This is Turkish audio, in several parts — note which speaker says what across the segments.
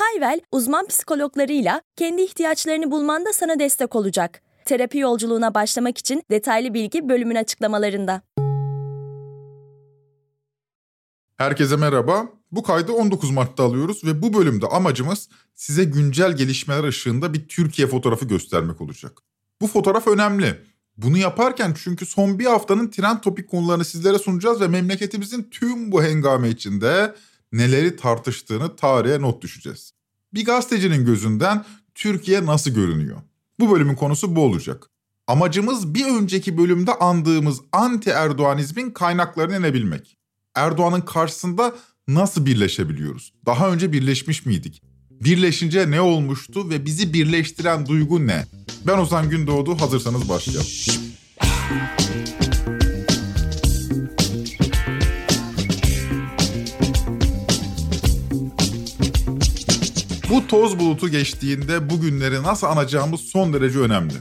Speaker 1: Hayvel, uzman psikologlarıyla kendi ihtiyaçlarını bulmanda sana destek olacak. Terapi yolculuğuna başlamak için detaylı bilgi bölümün açıklamalarında.
Speaker 2: Herkese merhaba. Bu kaydı 19 Mart'ta alıyoruz ve bu bölümde amacımız size güncel gelişmeler ışığında bir Türkiye fotoğrafı göstermek olacak. Bu fotoğraf önemli. Bunu yaparken çünkü son bir haftanın trend topik konularını sizlere sunacağız ve memleketimizin tüm bu hengame içinde neleri tartıştığını tarihe not düşeceğiz. Bir gazetecinin gözünden Türkiye nasıl görünüyor? Bu bölümün konusu bu olacak. Amacımız bir önceki bölümde andığımız anti Erdoğanizmin kaynaklarını inebilmek. Erdoğan'ın karşısında nasıl birleşebiliyoruz? Daha önce birleşmiş miydik? Birleşince ne olmuştu ve bizi birleştiren duygu ne? Ben Ozan Gündoğdu, hazırsanız başlayalım. Toz bulutu geçtiğinde bugünleri nasıl anacağımız son derece önemli.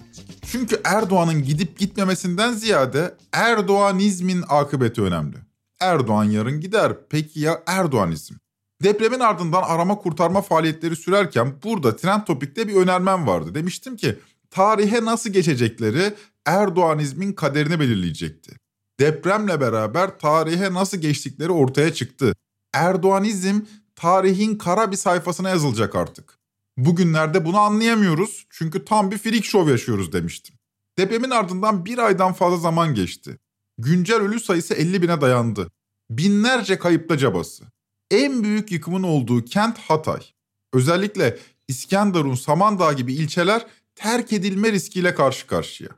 Speaker 2: Çünkü Erdoğan'ın gidip gitmemesinden ziyade Erdoğanizmin akıbeti önemli. Erdoğan yarın gider. Peki ya Erdoğanizm? Depremin ardından arama kurtarma faaliyetleri sürerken burada Trend Topik'te bir önermem vardı. Demiştim ki tarihe nasıl geçecekleri Erdoğanizmin kaderini belirleyecekti. Depremle beraber tarihe nasıl geçtikleri ortaya çıktı. Erdoğanizm tarihin kara bir sayfasına yazılacak artık. Bugünlerde bunu anlayamıyoruz çünkü tam bir freak show yaşıyoruz demiştim. Depremin ardından bir aydan fazla zaman geçti. Güncel ölü sayısı 50 bine dayandı. Binlerce kayıpta cabası. En büyük yıkımın olduğu kent Hatay. Özellikle İskenderun, Samandağ gibi ilçeler terk edilme riskiyle karşı karşıya.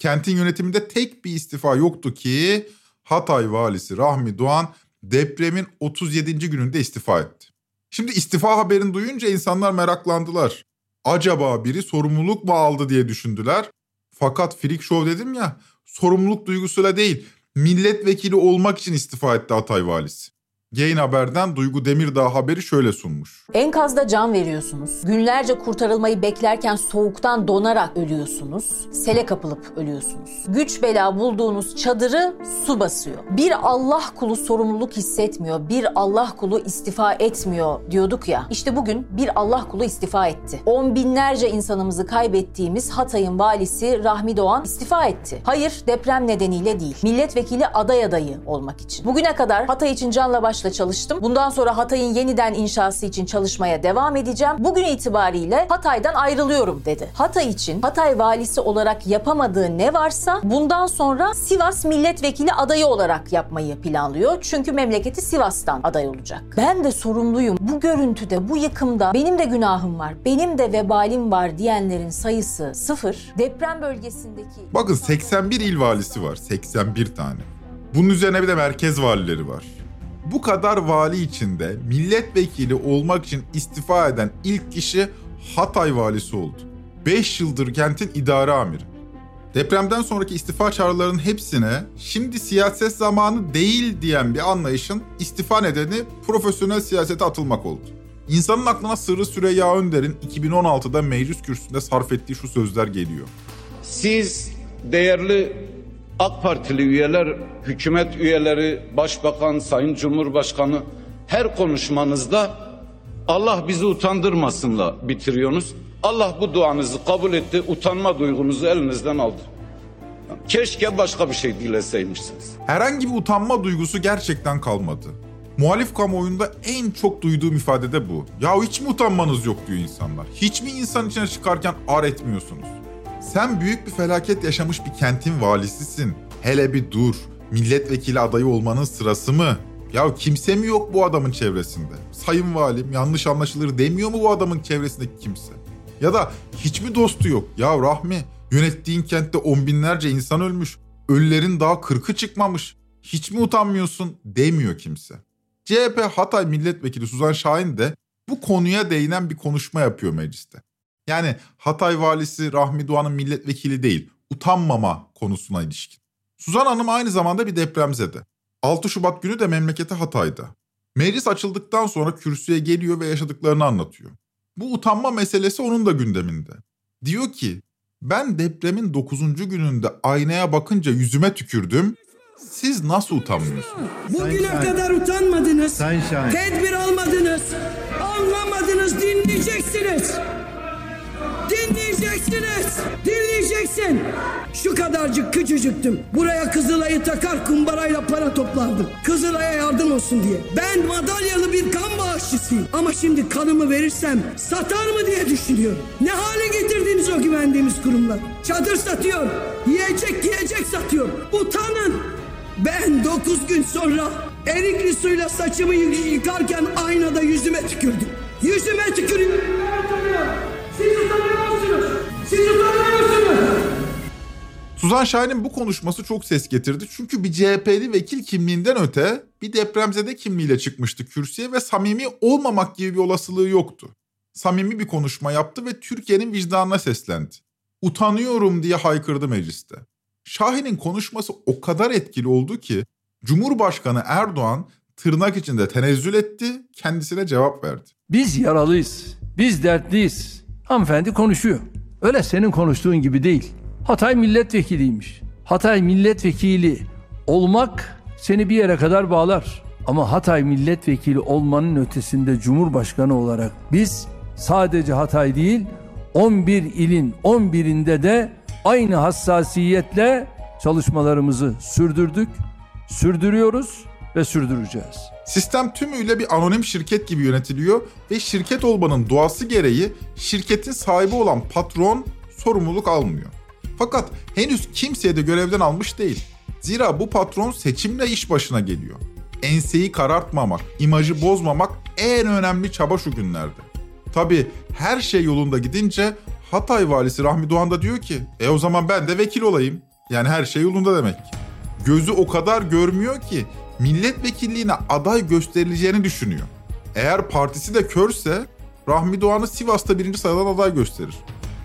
Speaker 2: Kentin yönetiminde tek bir istifa yoktu ki Hatay valisi Rahmi Doğan depremin 37. gününde istifa etti. Şimdi istifa haberini duyunca insanlar meraklandılar. Acaba biri sorumluluk mu aldı diye düşündüler. Fakat freak show dedim ya sorumluluk duygusuyla değil milletvekili olmak için istifa etti Hatay valisi. Gain Haber'den Duygu Demirdağ haberi şöyle sunmuş.
Speaker 3: Enkazda can veriyorsunuz. Günlerce kurtarılmayı beklerken soğuktan donarak ölüyorsunuz. Sele kapılıp ölüyorsunuz. Güç bela bulduğunuz çadırı su basıyor. Bir Allah kulu sorumluluk hissetmiyor. Bir Allah kulu istifa etmiyor diyorduk ya. İşte bugün bir Allah kulu istifa etti. On binlerce insanımızı kaybettiğimiz Hatay'ın valisi Rahmi Doğan istifa etti. Hayır deprem nedeniyle değil. Milletvekili aday adayı olmak için. Bugüne kadar Hatay için canla başla amaçla çalıştım. Bundan sonra Hatay'ın yeniden inşası için çalışmaya devam edeceğim. Bugün itibariyle Hatay'dan ayrılıyorum dedi. Hatay için Hatay valisi olarak yapamadığı ne varsa bundan sonra Sivas milletvekili adayı olarak yapmayı planlıyor. Çünkü memleketi Sivas'tan aday olacak. Ben de sorumluyum. Bu görüntüde, bu yıkımda benim de günahım var, benim de vebalim var diyenlerin sayısı sıfır. Deprem bölgesindeki...
Speaker 2: Bakın 81 il valisi var, 81 tane. Bunun üzerine bir de merkez valileri var. Bu kadar vali içinde milletvekili olmak için istifa eden ilk kişi Hatay valisi oldu. 5 yıldır kentin idare amiri. Depremden sonraki istifa çağrılarının hepsine şimdi siyaset zamanı değil diyen bir anlayışın istifa nedeni profesyonel siyasete atılmak oldu. İnsanın aklına Sırrı Süreyya Önder'in 2016'da meclis kürsüsünde sarf ettiği şu sözler geliyor.
Speaker 4: Siz değerli AK Partili üyeler, hükümet üyeleri, başbakan, sayın cumhurbaşkanı her konuşmanızda Allah bizi utandırmasınla bitiriyorsunuz. Allah bu duanızı kabul etti, utanma duygunuzu elinizden aldı. Keşke başka bir şey dileseymişsiniz.
Speaker 2: Herhangi bir utanma duygusu gerçekten kalmadı. Muhalif kamuoyunda en çok duyduğum ifade de bu. Ya hiç mi utanmanız yok diyor insanlar. Hiç mi insan içine çıkarken ar etmiyorsunuz? Sen büyük bir felaket yaşamış bir kentin valisisin. Hele bir dur. Milletvekili adayı olmanın sırası mı? Ya kimse mi yok bu adamın çevresinde? Sayın valim yanlış anlaşılır demiyor mu bu adamın çevresindeki kimse? Ya da hiç mi dostu yok? Ya Rahmi yönettiğin kentte on binlerce insan ölmüş. Ölülerin daha kırkı çıkmamış. Hiç mi utanmıyorsun demiyor kimse. CHP Hatay Milletvekili Suzan Şahin de bu konuya değinen bir konuşma yapıyor mecliste. Yani Hatay valisi Rahmi Doğan'ın milletvekili değil, utanmama konusuna ilişkin. Suzan Hanım aynı zamanda bir depremzede. 6 Şubat günü de memleketi Hatay'da. Meclis açıldıktan sonra kürsüye geliyor ve yaşadıklarını anlatıyor. Bu utanma meselesi onun da gündeminde. Diyor ki, ben depremin 9. gününde aynaya bakınca yüzüme tükürdüm. Siz nasıl utanmıyorsunuz?
Speaker 5: Bugüne kadar utanmadınız.
Speaker 6: Şahin.
Speaker 5: Tedbir almadınız. Anlamadınız. Dinleyeceksiniz. Dinleyeceksiniz. Dinleyeceksin. Şu kadarcık küçücüktüm. Buraya Kızılay'ı takar kumbarayla para toplardım. Kızılay'a yardım olsun diye. Ben madalyalı bir kan bağışçısıyım. Ama şimdi kanımı verirsem satar mı diye düşünüyorum. Ne hale getirdiniz o güvendiğimiz kurumlar? Çadır satıyor. Yiyecek yiyecek satıyor. Utanın. Ben dokuz gün sonra erikli suyla saçımı yıkarken aynada yüzüme tükürdüm. Yüzüme tükürüyorum.
Speaker 2: Suzan Şahin'in bu konuşması çok ses getirdi. Çünkü bir CHP'li vekil kimliğinden öte bir depremzede kimliğiyle çıkmıştı kürsüye ve samimi olmamak gibi bir olasılığı yoktu. Samimi bir konuşma yaptı ve Türkiye'nin vicdanına seslendi. Utanıyorum diye haykırdı mecliste. Şahin'in konuşması o kadar etkili oldu ki Cumhurbaşkanı Erdoğan tırnak içinde tenezzül etti, kendisine cevap verdi.
Speaker 7: Biz yaralıyız. Biz dertliyiz. Hanımefendi konuşuyor. Öyle senin konuştuğun gibi değil. Hatay milletvekiliymiş. Hatay milletvekili olmak seni bir yere kadar bağlar. Ama Hatay milletvekili olmanın ötesinde Cumhurbaşkanı olarak biz sadece Hatay değil 11 ilin 11'inde de aynı hassasiyetle çalışmalarımızı sürdürdük, sürdürüyoruz ve sürdüreceğiz.
Speaker 2: Sistem tümüyle bir anonim şirket gibi yönetiliyor ve şirket olmanın doğası gereği şirketin sahibi olan patron sorumluluk almıyor. Fakat henüz kimseye de görevden almış değil. Zira bu patron seçimle iş başına geliyor. Enseyi karartmamak, imajı bozmamak en önemli çaba şu günlerde. Tabi her şey yolunda gidince Hatay valisi Rahmi Doğan da diyor ki e o zaman ben de vekil olayım. Yani her şey yolunda demek. Gözü o kadar görmüyor ki milletvekilliğine aday gösterileceğini düşünüyor. Eğer partisi de körse Rahmi Doğan'ı Sivas'ta birinci sıradan aday gösterir.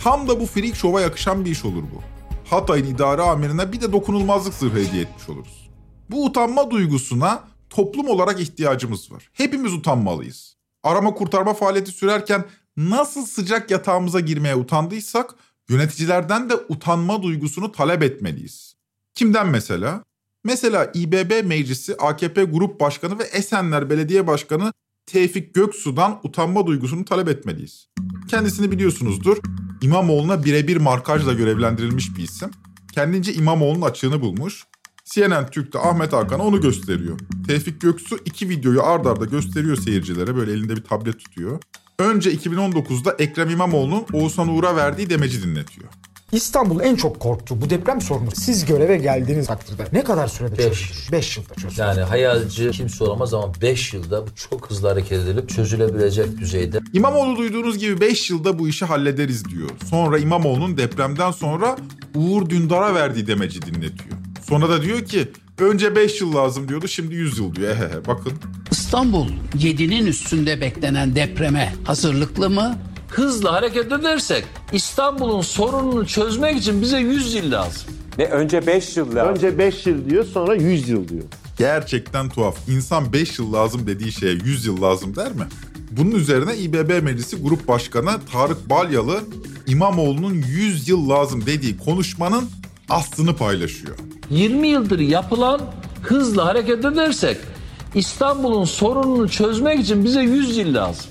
Speaker 2: Tam da bu freak şova yakışan bir iş olur bu. Hatay'ın idare amirine bir de dokunulmazlık zırhı hediye etmiş oluruz. Bu utanma duygusuna toplum olarak ihtiyacımız var. Hepimiz utanmalıyız. Arama kurtarma faaliyeti sürerken nasıl sıcak yatağımıza girmeye utandıysak yöneticilerden de utanma duygusunu talep etmeliyiz. Kimden mesela? Mesela İBB Meclisi AKP Grup Başkanı ve Esenler Belediye Başkanı Tevfik Göksu'dan utanma duygusunu talep etmeliyiz. Kendisini biliyorsunuzdur. İmamoğlu'na birebir markajla görevlendirilmiş bir isim. Kendince İmamoğlu'nun açığını bulmuş. CNN Türk'te Ahmet Hakan onu gösteriyor. Tevfik Göksu iki videoyu ard arda gösteriyor seyircilere. Böyle elinde bir tablet tutuyor. Önce 2019'da Ekrem İmamoğlu'nun Oğuzhan Uğur'a verdiği demeci dinletiyor.
Speaker 8: İstanbul en çok korktuğu bu deprem sorunu siz göreve geldiğiniz takdirde ne kadar sürede
Speaker 9: Beş.
Speaker 8: çözülür? 5 yılda çözülür.
Speaker 9: Yani hayalci kimse olamaz ama 5 yılda bu çok hızlı hareket edilip çözülebilecek düzeyde.
Speaker 2: İmamoğlu duyduğunuz gibi 5 yılda bu işi hallederiz diyor. Sonra İmamoğlu'nun depremden sonra Uğur Dündar'a verdiği demeci dinletiyor. Sonra da diyor ki önce 5 yıl lazım diyordu şimdi 100 yıl diyor. Ehehe bakın.
Speaker 10: İstanbul 7'nin üstünde beklenen depreme hazırlıklı mı?
Speaker 7: Hızlı hareket edersek İstanbul'un sorununu çözmek için bize 100 yıl lazım.
Speaker 11: Ne önce 5 yıl lazım.
Speaker 12: Önce 5 yıl diyor sonra 100 yıl diyor.
Speaker 2: Gerçekten tuhaf. İnsan 5 yıl lazım dediği şeye 100 yıl lazım der mi? Bunun üzerine İBB Meclisi Grup Başkanı Tarık Balyalı İmamoğlu'nun 100 yıl lazım dediği konuşmanın aslını paylaşıyor.
Speaker 7: 20 yıldır yapılan hızlı hareket edersek İstanbul'un sorununu çözmek için bize 100 yıl lazım.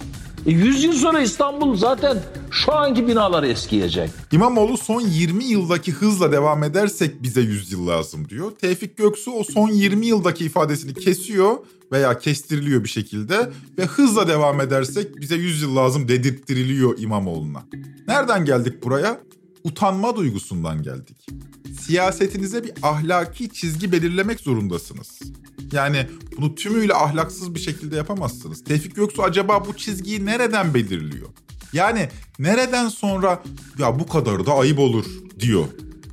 Speaker 7: E 100 yıl sonra İstanbul zaten şu anki binalar eskiyecek.
Speaker 2: İmamoğlu son 20 yıldaki hızla devam edersek bize 100 yıl lazım diyor. Tevfik Göksu o son 20 yıldaki ifadesini kesiyor veya kestiriliyor bir şekilde ve hızla devam edersek bize 100 yıl lazım dedirttiriliyor İmamoğlu'na. Nereden geldik buraya? Utanma duygusundan geldik. Siyasetinize bir ahlaki çizgi belirlemek zorundasınız. Yani bunu tümüyle ahlaksız bir şekilde yapamazsınız. Tevfik Göksu acaba bu çizgiyi nereden belirliyor? Yani nereden sonra ya bu kadar da ayıp olur diyor.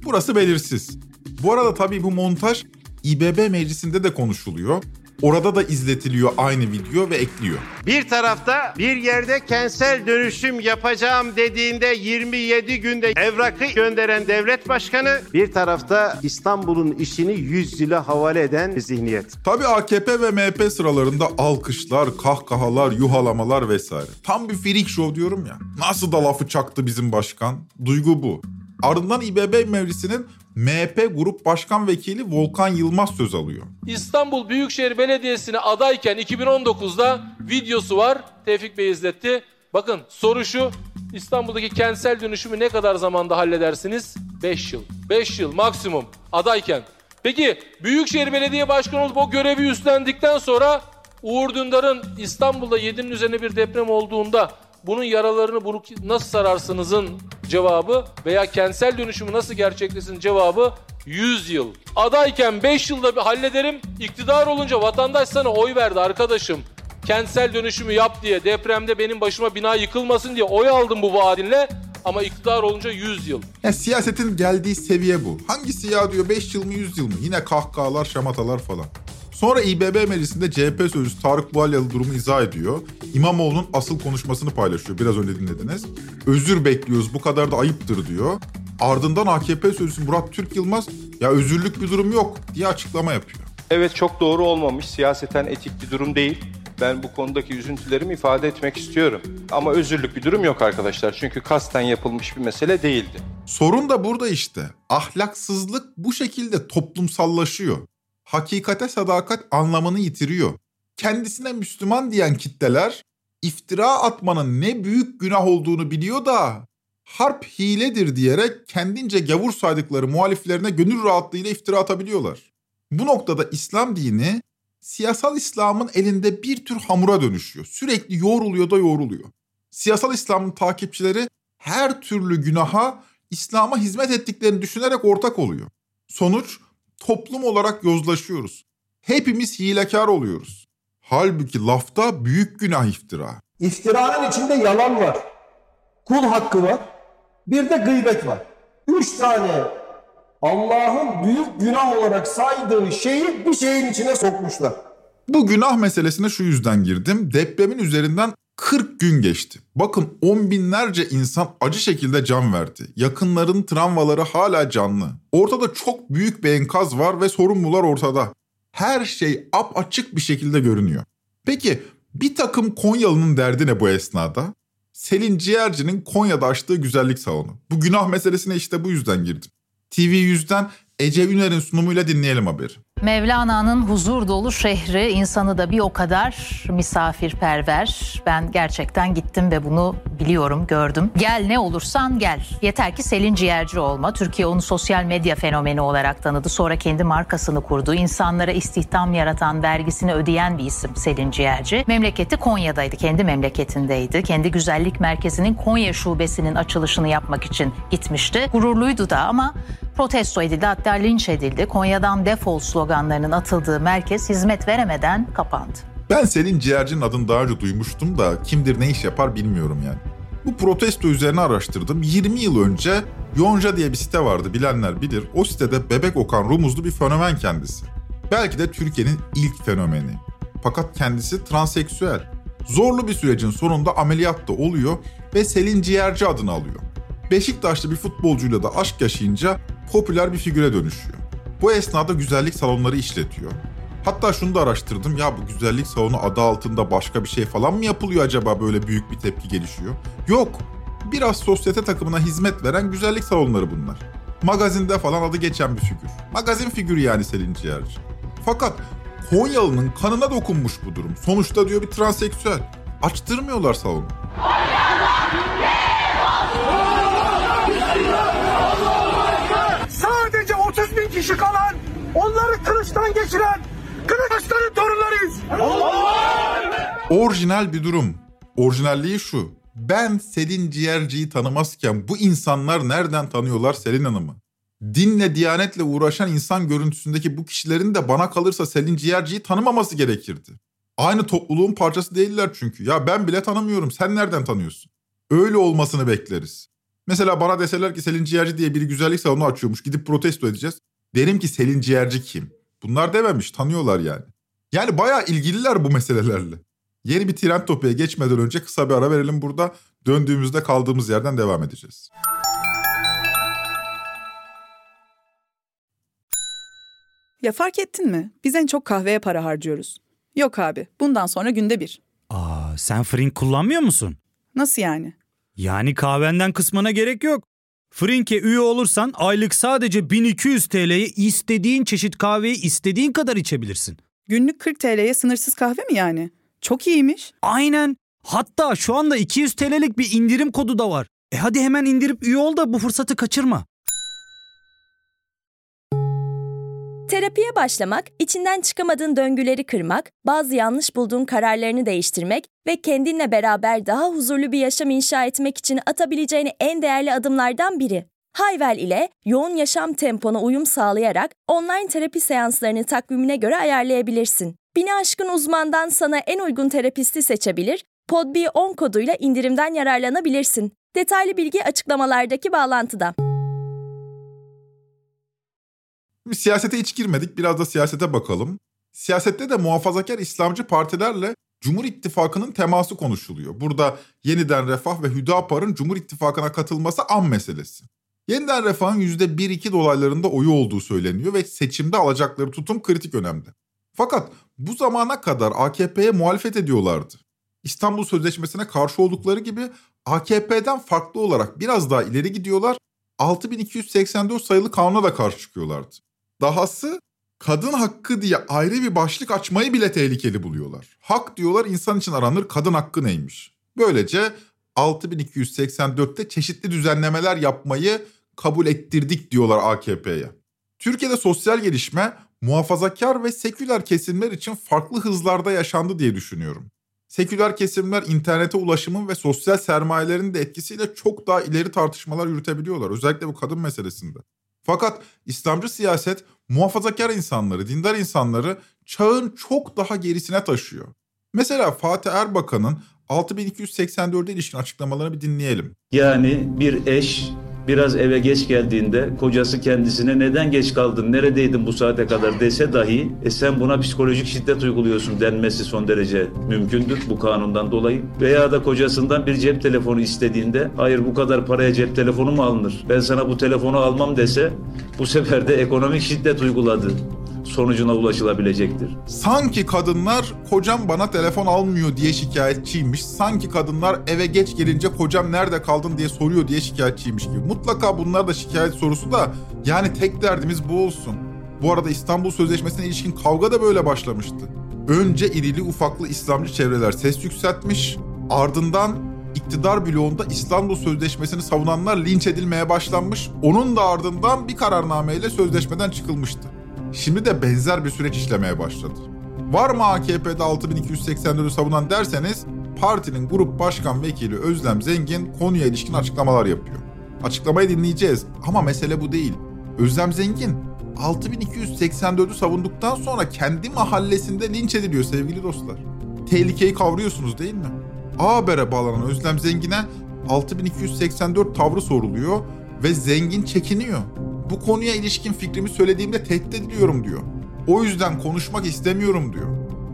Speaker 2: Burası belirsiz. Bu arada tabii bu montaj İBB meclisinde de konuşuluyor. Orada da izletiliyor aynı video ve ekliyor.
Speaker 11: Bir tarafta bir yerde kentsel dönüşüm yapacağım dediğinde 27 günde evrakı gönderen devlet başkanı, bir tarafta İstanbul'un işini 100 yıla havale eden zihniyet.
Speaker 2: Tabii AKP ve MHP sıralarında alkışlar, kahkahalar, yuhalamalar vesaire. Tam bir freak show diyorum ya. Nasıl da lafı çaktı bizim başkan? Duygu bu. Ardından İBB meclisinin MHP Grup Başkan Vekili Volkan Yılmaz söz alıyor.
Speaker 6: İstanbul Büyükşehir Belediyesi'ne adayken 2019'da videosu var. Tevfik Bey izletti. Bakın soru şu. İstanbul'daki kentsel dönüşümü ne kadar zamanda halledersiniz? 5 yıl. 5 yıl maksimum adayken. Peki Büyükşehir Belediye Başkanı olup o görevi üstlendikten sonra Uğur Dündar'ın İstanbul'da 7'nin üzerine bir deprem olduğunda bunun yaralarını bunu nasıl sararsınızın cevabı veya kentsel dönüşümü nasıl gerçekleşsin cevabı 100 yıl. Adayken 5 yılda bir hallederim. İktidar olunca vatandaş sana oy verdi arkadaşım. Kentsel dönüşümü yap diye depremde benim başıma bina yıkılmasın diye oy aldım bu vaadinle. Ama iktidar olunca 100 yıl.
Speaker 2: Ya siyasetin geldiği seviye bu. Hangisi ya diyor 5 yıl mı 100 yıl mı? Yine kahkahalar, şamatalar falan. Sonra İBB meclisinde CHP sözcüsü Tarık Buhalyalı durumu izah ediyor. İmamoğlu'nun asıl konuşmasını paylaşıyor. Biraz önce dinlediniz. Özür bekliyoruz bu kadar da ayıptır diyor. Ardından AKP sözcüsü Murat Türk Yılmaz ya özürlük bir durum yok diye açıklama yapıyor.
Speaker 13: Evet çok doğru olmamış. Siyaseten etik bir durum değil. Ben bu konudaki üzüntülerimi ifade etmek istiyorum. Ama özürlük bir durum yok arkadaşlar. Çünkü kasten yapılmış bir mesele değildi.
Speaker 2: Sorun da burada işte. Ahlaksızlık bu şekilde toplumsallaşıyor. Hakikate sadakat anlamını yitiriyor. Kendisine Müslüman diyen kitleler iftira atmanın ne büyük günah olduğunu biliyor da harp hiledir diyerek kendince gavur saydıkları muhaliflerine gönül rahatlığıyla iftira atabiliyorlar. Bu noktada İslam dini siyasal İslam'ın elinde bir tür hamura dönüşüyor. Sürekli yoğruluyor da yoğruluyor. Siyasal İslam'ın takipçileri her türlü günaha İslam'a hizmet ettiklerini düşünerek ortak oluyor. Sonuç toplum olarak yozlaşıyoruz. Hepimiz hilekar oluyoruz. Halbuki lafta büyük günah iftira.
Speaker 14: İftiranın içinde yalan var. Kul hakkı var. Bir de gıybet var. Üç tane Allah'ın büyük günah olarak saydığı şeyi bir şeyin içine sokmuşlar.
Speaker 2: Bu günah meselesine şu yüzden girdim. Depremin üzerinden 40 gün geçti. Bakın on binlerce insan acı şekilde can verdi. Yakınların travmaları hala canlı. Ortada çok büyük bir enkaz var ve sorumlular ortada. Her şey ap açık bir şekilde görünüyor. Peki bir takım Konyalı'nın derdi ne bu esnada? Selin Ciğerci'nin Konya'da açtığı güzellik salonu. Bu günah meselesine işte bu yüzden girdim. TV100'den Ece Üner'in sunumuyla dinleyelim haberi.
Speaker 15: Mevlana'nın huzur dolu şehri insanı da bir o kadar misafirperver. Ben gerçekten gittim ve bunu biliyorum, gördüm. Gel ne olursan gel. Yeter ki Selin Ciğerci olma. Türkiye onu sosyal medya fenomeni olarak tanıdı. Sonra kendi markasını kurdu. İnsanlara istihdam yaratan, vergisini ödeyen bir isim Selin Ciğerci. Memleketi Konya'daydı, kendi memleketindeydi. Kendi güzellik merkezinin Konya şubesinin açılışını yapmak için gitmişti. Gururluydu da ama protesto edildi hatta linç edildi. Konya'dan defol sloganlarının atıldığı merkez hizmet veremeden kapandı.
Speaker 2: Ben Selin Ciğerci'nin adını daha önce duymuştum da kimdir ne iş yapar bilmiyorum yani. Bu protesto üzerine araştırdım. 20 yıl önce Yonca diye bir site vardı bilenler bilir. O sitede Bebek Okan Rumuzlu bir fenomen kendisi. Belki de Türkiye'nin ilk fenomeni. Fakat kendisi transseksüel. Zorlu bir sürecin sonunda ameliyat da oluyor ve Selin Ciğerci adını alıyor. Beşiktaşlı bir futbolcuyla da aşk yaşayınca popüler bir figüre dönüşüyor. Bu esnada güzellik salonları işletiyor. Hatta şunu da araştırdım. Ya bu güzellik salonu adı altında başka bir şey falan mı yapılıyor acaba böyle büyük bir tepki gelişiyor? Yok. Biraz sosyete takımına hizmet veren güzellik salonları bunlar. Magazinde falan adı geçen bir figür. Magazin figürü yani Selin Ciğerci. Fakat Konyalı'nın kanına dokunmuş bu durum. Sonuçta diyor bir transseksüel. Açtırmıyorlar salonu.
Speaker 16: Sadece kişi kalan, onları kılıçtan geçiren Kılıçdaroğlu torunlarıyız.
Speaker 2: Orijinal bir durum. Orijinalliği şu. Ben Selin Ciğerci'yi tanımazken bu insanlar nereden tanıyorlar Selin Hanım'ı? Dinle, diyanetle uğraşan insan görüntüsündeki bu kişilerin de bana kalırsa Selin Ciğerci'yi tanımaması gerekirdi. Aynı topluluğun parçası değiller çünkü. Ya ben bile tanımıyorum. Sen nereden tanıyorsun? Öyle olmasını bekleriz. Mesela bana deseler ki Selin Ciğerci diye biri güzellik salonu açıyormuş. Gidip protesto edeceğiz. Derim ki Selin Ciğerci kim? Bunlar dememiş. Tanıyorlar yani. Yani bayağı ilgililer bu meselelerle. Yeni bir trend topiğe geçmeden önce kısa bir ara verelim burada. Döndüğümüzde kaldığımız yerden devam edeceğiz.
Speaker 17: Ya fark ettin mi? Biz en çok kahveye para harcıyoruz. Yok abi, bundan sonra günde bir.
Speaker 18: Aa, sen Frink kullanmıyor musun?
Speaker 17: Nasıl yani?
Speaker 18: Yani kahvenden kısmına gerek yok. Frink'e üye olursan aylık sadece 1200 TL'ye istediğin çeşit kahveyi istediğin kadar içebilirsin.
Speaker 17: Günlük 40 TL'ye sınırsız kahve mi yani? Çok iyiymiş.
Speaker 18: Aynen. Hatta şu anda 200 TL'lik bir indirim kodu da var. E hadi hemen indirip üye ol da bu fırsatı kaçırma.
Speaker 1: Terapiye başlamak, içinden çıkamadığın döngüleri kırmak, bazı yanlış bulduğun kararlarını değiştirmek ve kendinle beraber daha huzurlu bir yaşam inşa etmek için atabileceğin en değerli adımlardan biri. Hayvel ile yoğun yaşam tempona uyum sağlayarak online terapi seanslarını takvimine göre ayarlayabilirsin. Bini aşkın uzmandan sana en uygun terapisti seçebilir, podb10 koduyla indirimden yararlanabilirsin. Detaylı bilgi açıklamalardaki bağlantıda.
Speaker 2: Siyasete hiç girmedik. Biraz da siyasete bakalım. Siyasette de muhafazakar İslamcı partilerle Cumhur İttifakı'nın teması konuşuluyor. Burada yeniden Refah ve Hüdapar'ın Cumhur İttifakı'na katılması an meselesi. Yeniden Refah'ın %1-2 dolaylarında oyu olduğu söyleniyor ve seçimde alacakları tutum kritik önemde. Fakat bu zamana kadar AKP'ye muhalefet ediyorlardı. İstanbul Sözleşmesi'ne karşı oldukları gibi AKP'den farklı olarak biraz daha ileri gidiyorlar. 6284 sayılı kanuna da karşı çıkıyorlardı. Dahası kadın hakkı diye ayrı bir başlık açmayı bile tehlikeli buluyorlar. Hak diyorlar insan için aranır, kadın hakkı neymiş? Böylece 6284'te çeşitli düzenlemeler yapmayı kabul ettirdik diyorlar AKP'ye. Türkiye'de sosyal gelişme muhafazakar ve seküler kesimler için farklı hızlarda yaşandı diye düşünüyorum. Seküler kesimler internete ulaşımın ve sosyal sermayelerin de etkisiyle çok daha ileri tartışmalar yürütebiliyorlar. Özellikle bu kadın meselesinde. Fakat İslamcı siyaset muhafazakar insanları, dindar insanları çağın çok daha gerisine taşıyor. Mesela Fatih Erbakan'ın 6284'e ilişkin açıklamalarını bir dinleyelim.
Speaker 19: Yani bir eş biraz eve geç geldiğinde kocası kendisine neden geç kaldın, neredeydin bu saate kadar dese dahi e sen buna psikolojik şiddet uyguluyorsun denmesi son derece mümkündür bu kanundan dolayı. Veya da kocasından bir cep telefonu istediğinde hayır bu kadar paraya cep telefonu mu alınır? Ben sana bu telefonu almam dese bu sefer de ekonomik şiddet uyguladı sonucuna ulaşılabilecektir.
Speaker 2: Sanki kadınlar kocam bana telefon almıyor diye şikayetçiymiş. Sanki kadınlar eve geç gelince kocam nerede kaldın diye soruyor diye şikayetçiymiş gibi. Mutlaka bunlar da şikayet sorusu da yani tek derdimiz bu olsun. Bu arada İstanbul Sözleşmesi'ne ilişkin kavga da böyle başlamıştı. Önce irili ufaklı İslamcı çevreler ses yükseltmiş. Ardından iktidar bloğunda İstanbul Sözleşmesi'ni savunanlar linç edilmeye başlanmış. Onun da ardından bir kararnameyle sözleşmeden çıkılmıştı. Şimdi de benzer bir süreç işlemeye başladı. Var mı AKP'de 6284'ü savunan derseniz partinin grup başkan vekili Özlem Zengin konuya ilişkin açıklamalar yapıyor. Açıklamayı dinleyeceğiz ama mesele bu değil. Özlem Zengin 6284'ü savunduktan sonra kendi mahallesinde linç ediliyor sevgili dostlar. Tehlikeyi kavruyorsunuz değil mi? A Haber'e bağlanan Özlem Zengin'e 6284 tavrı soruluyor ve Zengin çekiniyor. Bu konuya ilişkin fikrimi söylediğimde tehdit ediliyorum diyor. O yüzden konuşmak istemiyorum diyor.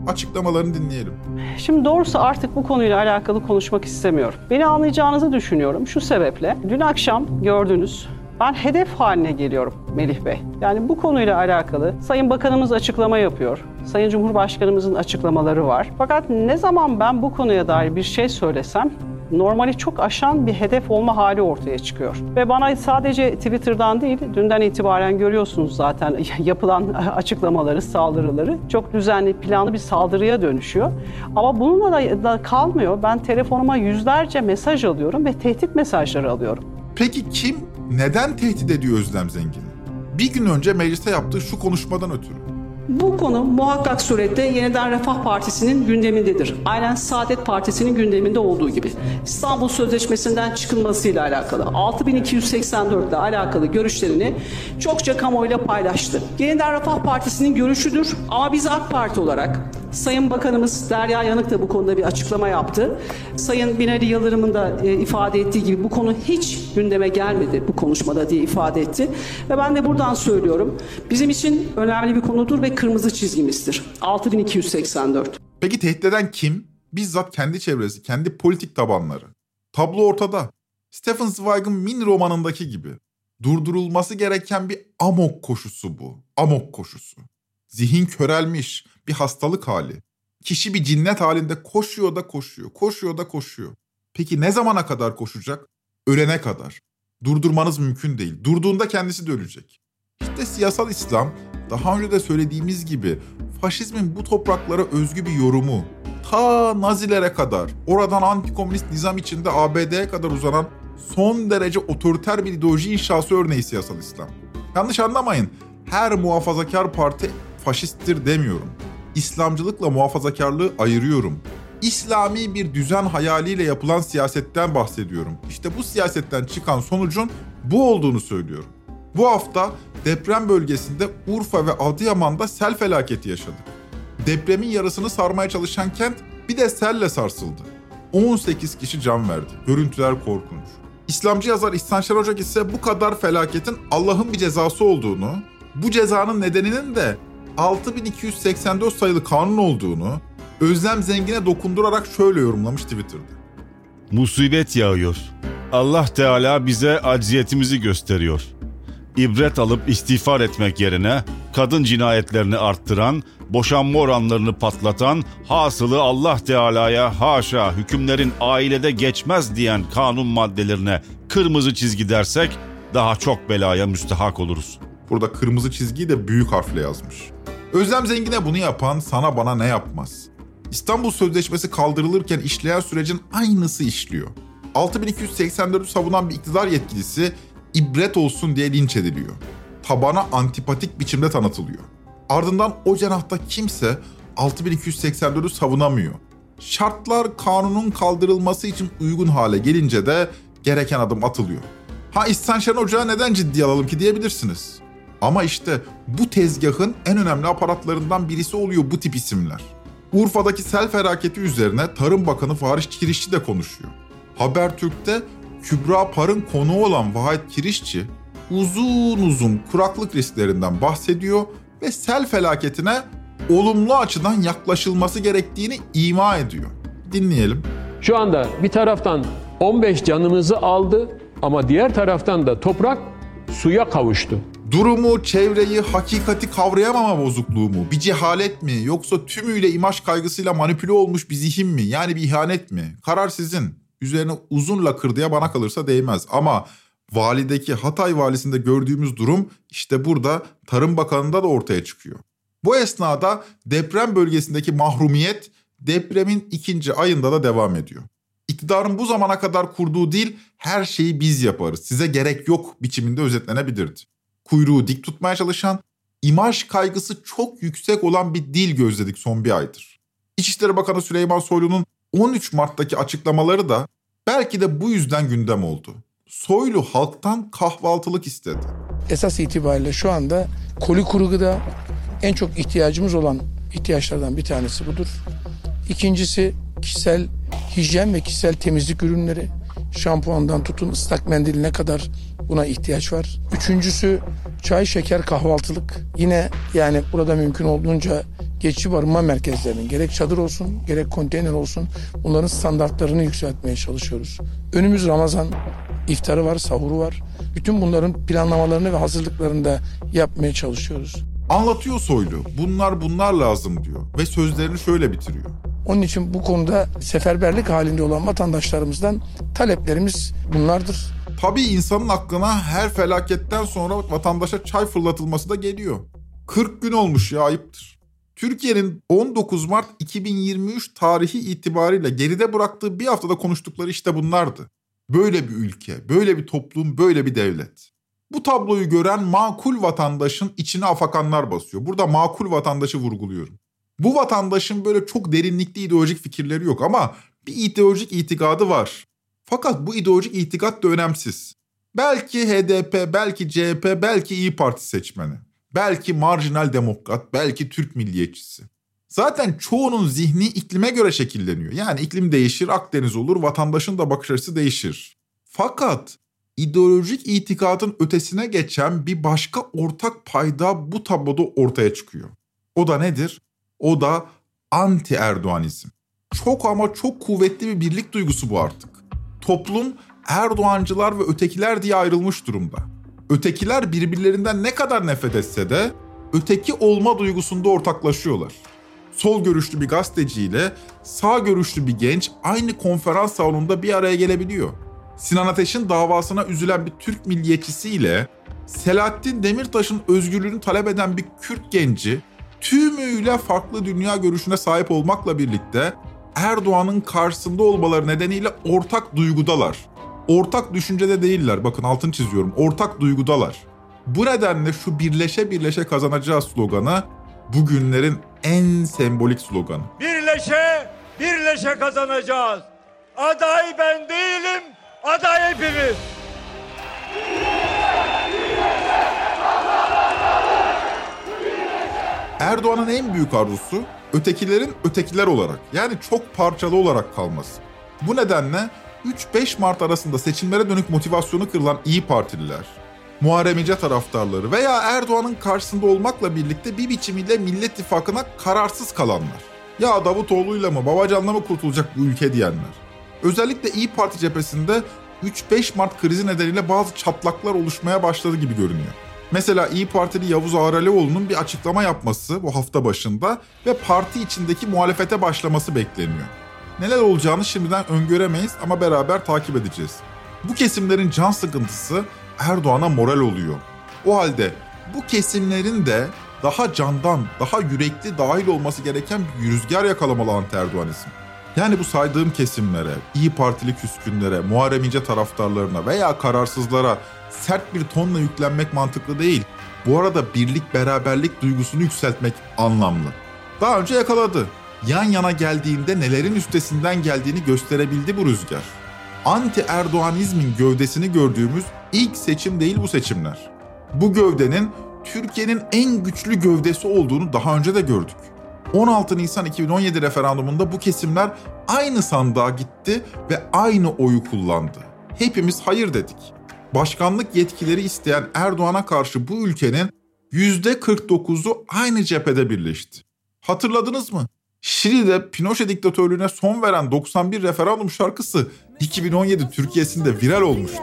Speaker 2: Açıklamalarını dinleyelim.
Speaker 20: Şimdi doğrusu artık bu konuyla alakalı konuşmak istemiyorum. Beni anlayacağınızı düşünüyorum şu sebeple. Dün akşam gördünüz ben hedef haline geliyorum Melih Bey. Yani bu konuyla alakalı Sayın Bakanımız açıklama yapıyor. Sayın Cumhurbaşkanımızın açıklamaları var. Fakat ne zaman ben bu konuya dair bir şey söylesem normali çok aşan bir hedef olma hali ortaya çıkıyor. Ve bana sadece Twitter'dan değil, dünden itibaren görüyorsunuz zaten yapılan açıklamaları, saldırıları. Çok düzenli, planlı bir saldırıya dönüşüyor. Ama bununla da kalmıyor. Ben telefonuma yüzlerce mesaj alıyorum ve tehdit mesajları alıyorum.
Speaker 2: Peki kim neden tehdit ediyor Özlem Zengin'i? Bir gün önce mecliste yaptığı şu konuşmadan ötürü.
Speaker 20: Bu konu muhakkak surette Yeniden Refah Partisi'nin gündemindedir. Aynen Saadet Partisi'nin gündeminde olduğu gibi. İstanbul Sözleşmesi'nden çıkılmasıyla alakalı, 6284 ile alakalı görüşlerini çokça kamuoyuyla paylaştı. Yeniden Refah Partisi'nin görüşüdür ama biz AK Parti olarak Sayın Bakanımız Derya Yanık da bu konuda bir açıklama yaptı. Sayın Binali Yıldırım'ın da e, ifade ettiği gibi bu konu hiç gündeme gelmedi bu konuşmada diye ifade etti. Ve ben de buradan söylüyorum. Bizim için önemli bir konudur ve kırmızı çizgimizdir. 6284.
Speaker 2: Peki tehdit eden kim? Bizzat kendi çevresi, kendi politik tabanları. Tablo ortada. Stephen Zweig'ın Min romanındaki gibi. Durdurulması gereken bir amok koşusu bu. Amok koşusu. Zihin körelmiş, bir hastalık hali. Kişi bir cinnet halinde koşuyor da koşuyor, koşuyor da koşuyor. Peki ne zamana kadar koşacak? Ölene kadar. Durdurmanız mümkün değil. Durduğunda kendisi de ölecek. İşte siyasal İslam daha önce de söylediğimiz gibi faşizmin bu topraklara özgü bir yorumu. Ta Nazilere kadar, oradan antikomünist nizam içinde ABD'ye kadar uzanan son derece otoriter bir ideoloji inşası örneği siyasal İslam. Yanlış anlamayın, her muhafazakar parti faşisttir demiyorum. İslamcılıkla muhafazakarlığı ayırıyorum. İslami bir düzen hayaliyle yapılan siyasetten bahsediyorum. İşte bu siyasetten çıkan sonucun bu olduğunu söylüyorum. Bu hafta deprem bölgesinde Urfa ve Adıyaman'da sel felaketi yaşadık. Depremin yarısını sarmaya çalışan kent bir de selle sarsıldı. 18 kişi can verdi. Görüntüler korkunç. İslamcı yazar İhsan Şer Ocak ise bu kadar felaketin Allah'ın bir cezası olduğunu, bu cezanın nedeninin de 6284 sayılı kanun olduğunu Özlem Zengin'e dokundurarak şöyle yorumlamış Twitter'da.
Speaker 21: Musibet yağıyor. Allah Teala bize acziyetimizi gösteriyor. İbret alıp istiğfar etmek yerine kadın cinayetlerini arttıran, boşanma oranlarını patlatan, hasılı Allah Teala'ya haşa hükümlerin ailede geçmez diyen kanun maddelerine kırmızı çizgi dersek daha çok belaya müstehak oluruz.
Speaker 2: Burada kırmızı çizgiyi de büyük harfle yazmış. Özlem Zengin'e bunu yapan sana bana ne yapmaz? İstanbul Sözleşmesi kaldırılırken işleyen sürecin aynısı işliyor. 6284'ü savunan bir iktidar yetkilisi ibret olsun diye linç ediliyor. Tabana antipatik biçimde tanıtılıyor. Ardından o cenahta kimse 6284'ü savunamıyor. Şartlar kanunun kaldırılması için uygun hale gelince de gereken adım atılıyor. Ha İhsan Şen Ocağı neden ciddiye alalım ki diyebilirsiniz. Ama işte bu tezgahın en önemli aparatlarından birisi oluyor bu tip isimler. Urfa'daki sel felaketi üzerine Tarım Bakanı Fahriş Kirişçi de konuşuyor. Habertürk'te Kübra Par'ın konuğu olan Vahit Kirişçi uzun uzun kuraklık risklerinden bahsediyor ve sel felaketine olumlu açıdan yaklaşılması gerektiğini ima ediyor. Dinleyelim.
Speaker 22: Şu anda bir taraftan 15 canımızı aldı ama diğer taraftan da toprak suya kavuştu.
Speaker 2: Durumu, çevreyi, hakikati kavrayamama bozukluğu mu? Bir cehalet mi? Yoksa tümüyle imaj kaygısıyla manipüle olmuş bir zihin mi? Yani bir ihanet mi? Karar sizin. Üzerine uzun lakırdıya bana kalırsa değmez. Ama valideki Hatay valisinde gördüğümüz durum işte burada Tarım Bakanı'nda da ortaya çıkıyor. Bu esnada deprem bölgesindeki mahrumiyet depremin ikinci ayında da devam ediyor. İktidarın bu zamana kadar kurduğu dil her şeyi biz yaparız, size gerek yok biçiminde özetlenebilirdi kuyruğu dik tutmaya çalışan, imaj kaygısı çok yüksek olan bir dil gözledik son bir aydır. İçişleri Bakanı Süleyman Soylu'nun 13 Mart'taki açıklamaları da belki de bu yüzden gündem oldu. Soylu halktan kahvaltılık istedi.
Speaker 23: Esas itibariyle şu anda koli kuru gıda en çok ihtiyacımız olan ihtiyaçlardan bir tanesi budur. İkincisi kişisel hijyen ve kişisel temizlik ürünleri. Şampuandan tutun ıslak mendiline kadar buna ihtiyaç var. Üçüncüsü çay, şeker, kahvaltılık. Yine yani burada mümkün olduğunca geçici barınma merkezlerinin gerek çadır olsun gerek konteyner olsun bunların standartlarını yükseltmeye çalışıyoruz. Önümüz Ramazan, iftarı var, sahuru var. Bütün bunların planlamalarını ve hazırlıklarını da yapmaya çalışıyoruz.
Speaker 2: Anlatıyor Soylu. Bunlar bunlar lazım diyor ve sözlerini şöyle bitiriyor.
Speaker 23: Onun için bu konuda seferberlik halinde olan vatandaşlarımızdan taleplerimiz bunlardır.
Speaker 2: Tabii insanın aklına her felaketten sonra vatandaşa çay fırlatılması da geliyor. 40 gün olmuş ya ayıptır. Türkiye'nin 19 Mart 2023 tarihi itibariyle geride bıraktığı bir haftada konuştukları işte bunlardı. Böyle bir ülke, böyle bir toplum, böyle bir devlet. Bu tabloyu gören makul vatandaşın içine afakanlar basıyor. Burada makul vatandaşı vurguluyorum. Bu vatandaşın böyle çok derinlikli ideolojik fikirleri yok ama bir ideolojik itikadı var. Fakat bu ideolojik itikat da önemsiz. Belki HDP, belki CHP, belki İyi Parti seçmeni. Belki marjinal demokrat, belki Türk milliyetçisi. Zaten çoğunun zihni iklime göre şekilleniyor. Yani iklim değişir, Akdeniz olur, vatandaşın da bakış açısı değişir. Fakat ideolojik itikadın ötesine geçen bir başka ortak payda bu tabloda ortaya çıkıyor. O da nedir? O da anti Erdoğanizm. Çok ama çok kuvvetli bir birlik duygusu bu artık. Toplum Erdoğancılar ve ötekiler diye ayrılmış durumda. Ötekiler birbirlerinden ne kadar nefret etse de öteki olma duygusunda ortaklaşıyorlar. Sol görüşlü bir gazeteciyle sağ görüşlü bir genç aynı konferans salonunda bir araya gelebiliyor. Sinan Ateş'in davasına üzülen bir Türk milliyetçisiyle Selahattin Demirtaş'ın özgürlüğünü talep eden bir Kürt genci tümüyle farklı dünya görüşüne sahip olmakla birlikte Erdoğan'ın karşısında olmaları nedeniyle ortak duygudalar. Ortak düşüncede değiller. Bakın altını çiziyorum. Ortak duygudalar. Bu nedenle şu birleşe birleşe kazanacağız sloganı bugünlerin en sembolik sloganı.
Speaker 24: Birleşe, birleşe kazanacağız. Aday ben değilim, aday hepimiz.
Speaker 2: Erdoğan'ın en büyük arzusu ötekilerin ötekiler olarak yani çok parçalı olarak kalması. Bu nedenle 3-5 Mart arasında seçimlere dönük motivasyonu kırılan İyi Partililer, Muharrem İnce taraftarları veya Erdoğan'ın karşısında olmakla birlikte bir biçimiyle Millet İttifakı'na kararsız kalanlar. Ya Davutoğlu'yla mı Babacan'la mı kurtulacak bu ülke diyenler. Özellikle İyi Parti cephesinde 3-5 Mart krizi nedeniyle bazı çatlaklar oluşmaya başladı gibi görünüyor. Mesela İyi Partili Yavuz Ağralioğlu'nun bir açıklama yapması bu hafta başında ve parti içindeki muhalefete başlaması bekleniyor. Neler olacağını şimdiden öngöremeyiz ama beraber takip edeceğiz. Bu kesimlerin can sıkıntısı Erdoğan'a moral oluyor. O halde bu kesimlerin de daha candan, daha yürekli dahil olması gereken bir rüzgar yakalamalı anti-Erdoğanizm. Yani bu saydığım kesimlere, İyi Partili küskünlere, Muharrem İnce taraftarlarına veya kararsızlara sert bir tonla yüklenmek mantıklı değil. Bu arada birlik beraberlik duygusunu yükseltmek anlamlı. Daha önce yakaladı. Yan yana geldiğinde nelerin üstesinden geldiğini gösterebildi bu rüzgar. Anti Erdoğanizmin gövdesini gördüğümüz ilk seçim değil bu seçimler. Bu gövdenin Türkiye'nin en güçlü gövdesi olduğunu daha önce de gördük. 16 Nisan 2017 referandumunda bu kesimler aynı sandığa gitti ve aynı oyu kullandı. Hepimiz hayır dedik. Başkanlık yetkileri isteyen Erdoğan'a karşı bu ülkenin %49'u aynı cephede birleşti. Hatırladınız mı? Şili'de Pinochet diktatörlüğüne son veren 91 referandum şarkısı 2017 Türkiye'sinde viral olmuştu.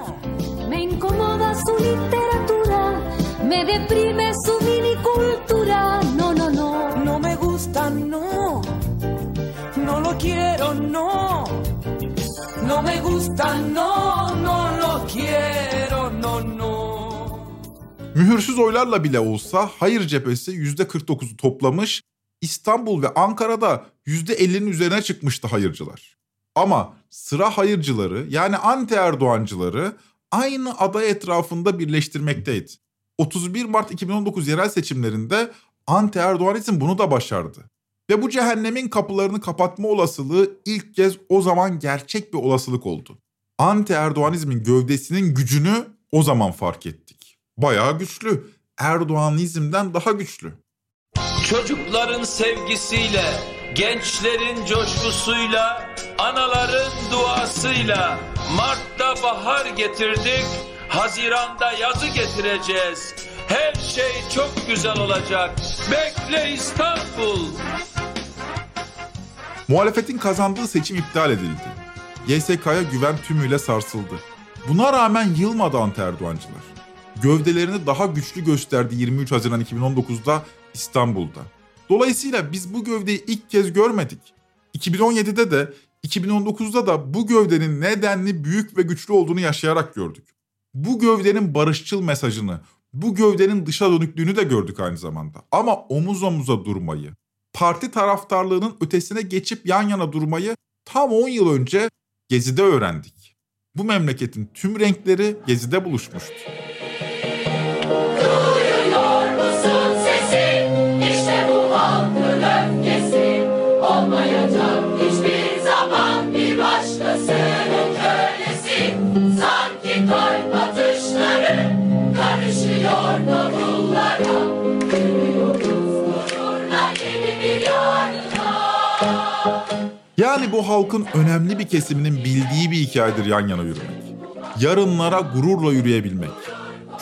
Speaker 25: Gusta, no, no lo quiero, no, no.
Speaker 2: Mühürsüz oylarla bile olsa hayır cephesi %49'u toplamış, İstanbul ve Ankara'da %50'nin üzerine çıkmıştı hayırcılar. Ama sıra hayırcıları yani anti Erdoğancıları aynı aday etrafında birleştirmekteydi. 31 Mart 2019 yerel seçimlerinde anti Erdoğanizm bunu da başardı. Ve bu cehennemin kapılarını kapatma olasılığı ilk kez o zaman gerçek bir olasılık oldu. Anti Erdoğanizmin gövdesinin gücünü o zaman fark ettik. Bayağı güçlü. Erdoğanizmden daha güçlü.
Speaker 26: Çocukların sevgisiyle, gençlerin coşkusuyla, anaların duasıyla Mart'ta bahar getirdik, Haziran'da yazı getireceğiz. Her şey çok güzel olacak. Bekle İstanbul.
Speaker 2: Muhalefetin kazandığı seçim iptal edildi. YSK'ya güven tümüyle sarsıldı. Buna rağmen yılmadı anti-Erdoğancılar. Gövdelerini daha güçlü gösterdi 23 Haziran 2019'da İstanbul'da. Dolayısıyla biz bu gövdeyi ilk kez görmedik. 2017'de de 2019'da da bu gövdenin nedenli büyük ve güçlü olduğunu yaşayarak gördük. Bu gövdenin barışçıl mesajını, bu gövdenin dışa dönüklüğünü de gördük aynı zamanda. Ama omuz omuza durmayı, parti taraftarlığının ötesine geçip yan yana durmayı tam 10 yıl önce Gezi'de öğrendik. Bu memleketin tüm renkleri Gezi'de buluşmuştu.
Speaker 25: Sanki kalp atışları karışıyor davullara.
Speaker 2: Belki bu halkın önemli bir kesiminin bildiği bir hikayedir yan yana yürümek. Yarınlara gururla yürüyebilmek.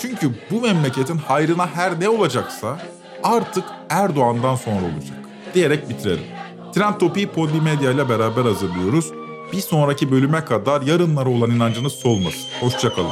Speaker 2: Çünkü bu memleketin hayrına her ne olacaksa artık Erdoğan'dan sonra olacak. Diyerek bitirelim. Trend Topi'yi Podbi Medya ile beraber hazırlıyoruz. Bir sonraki bölüme kadar yarınlara olan inancınız solmasın. Hoşçakalın.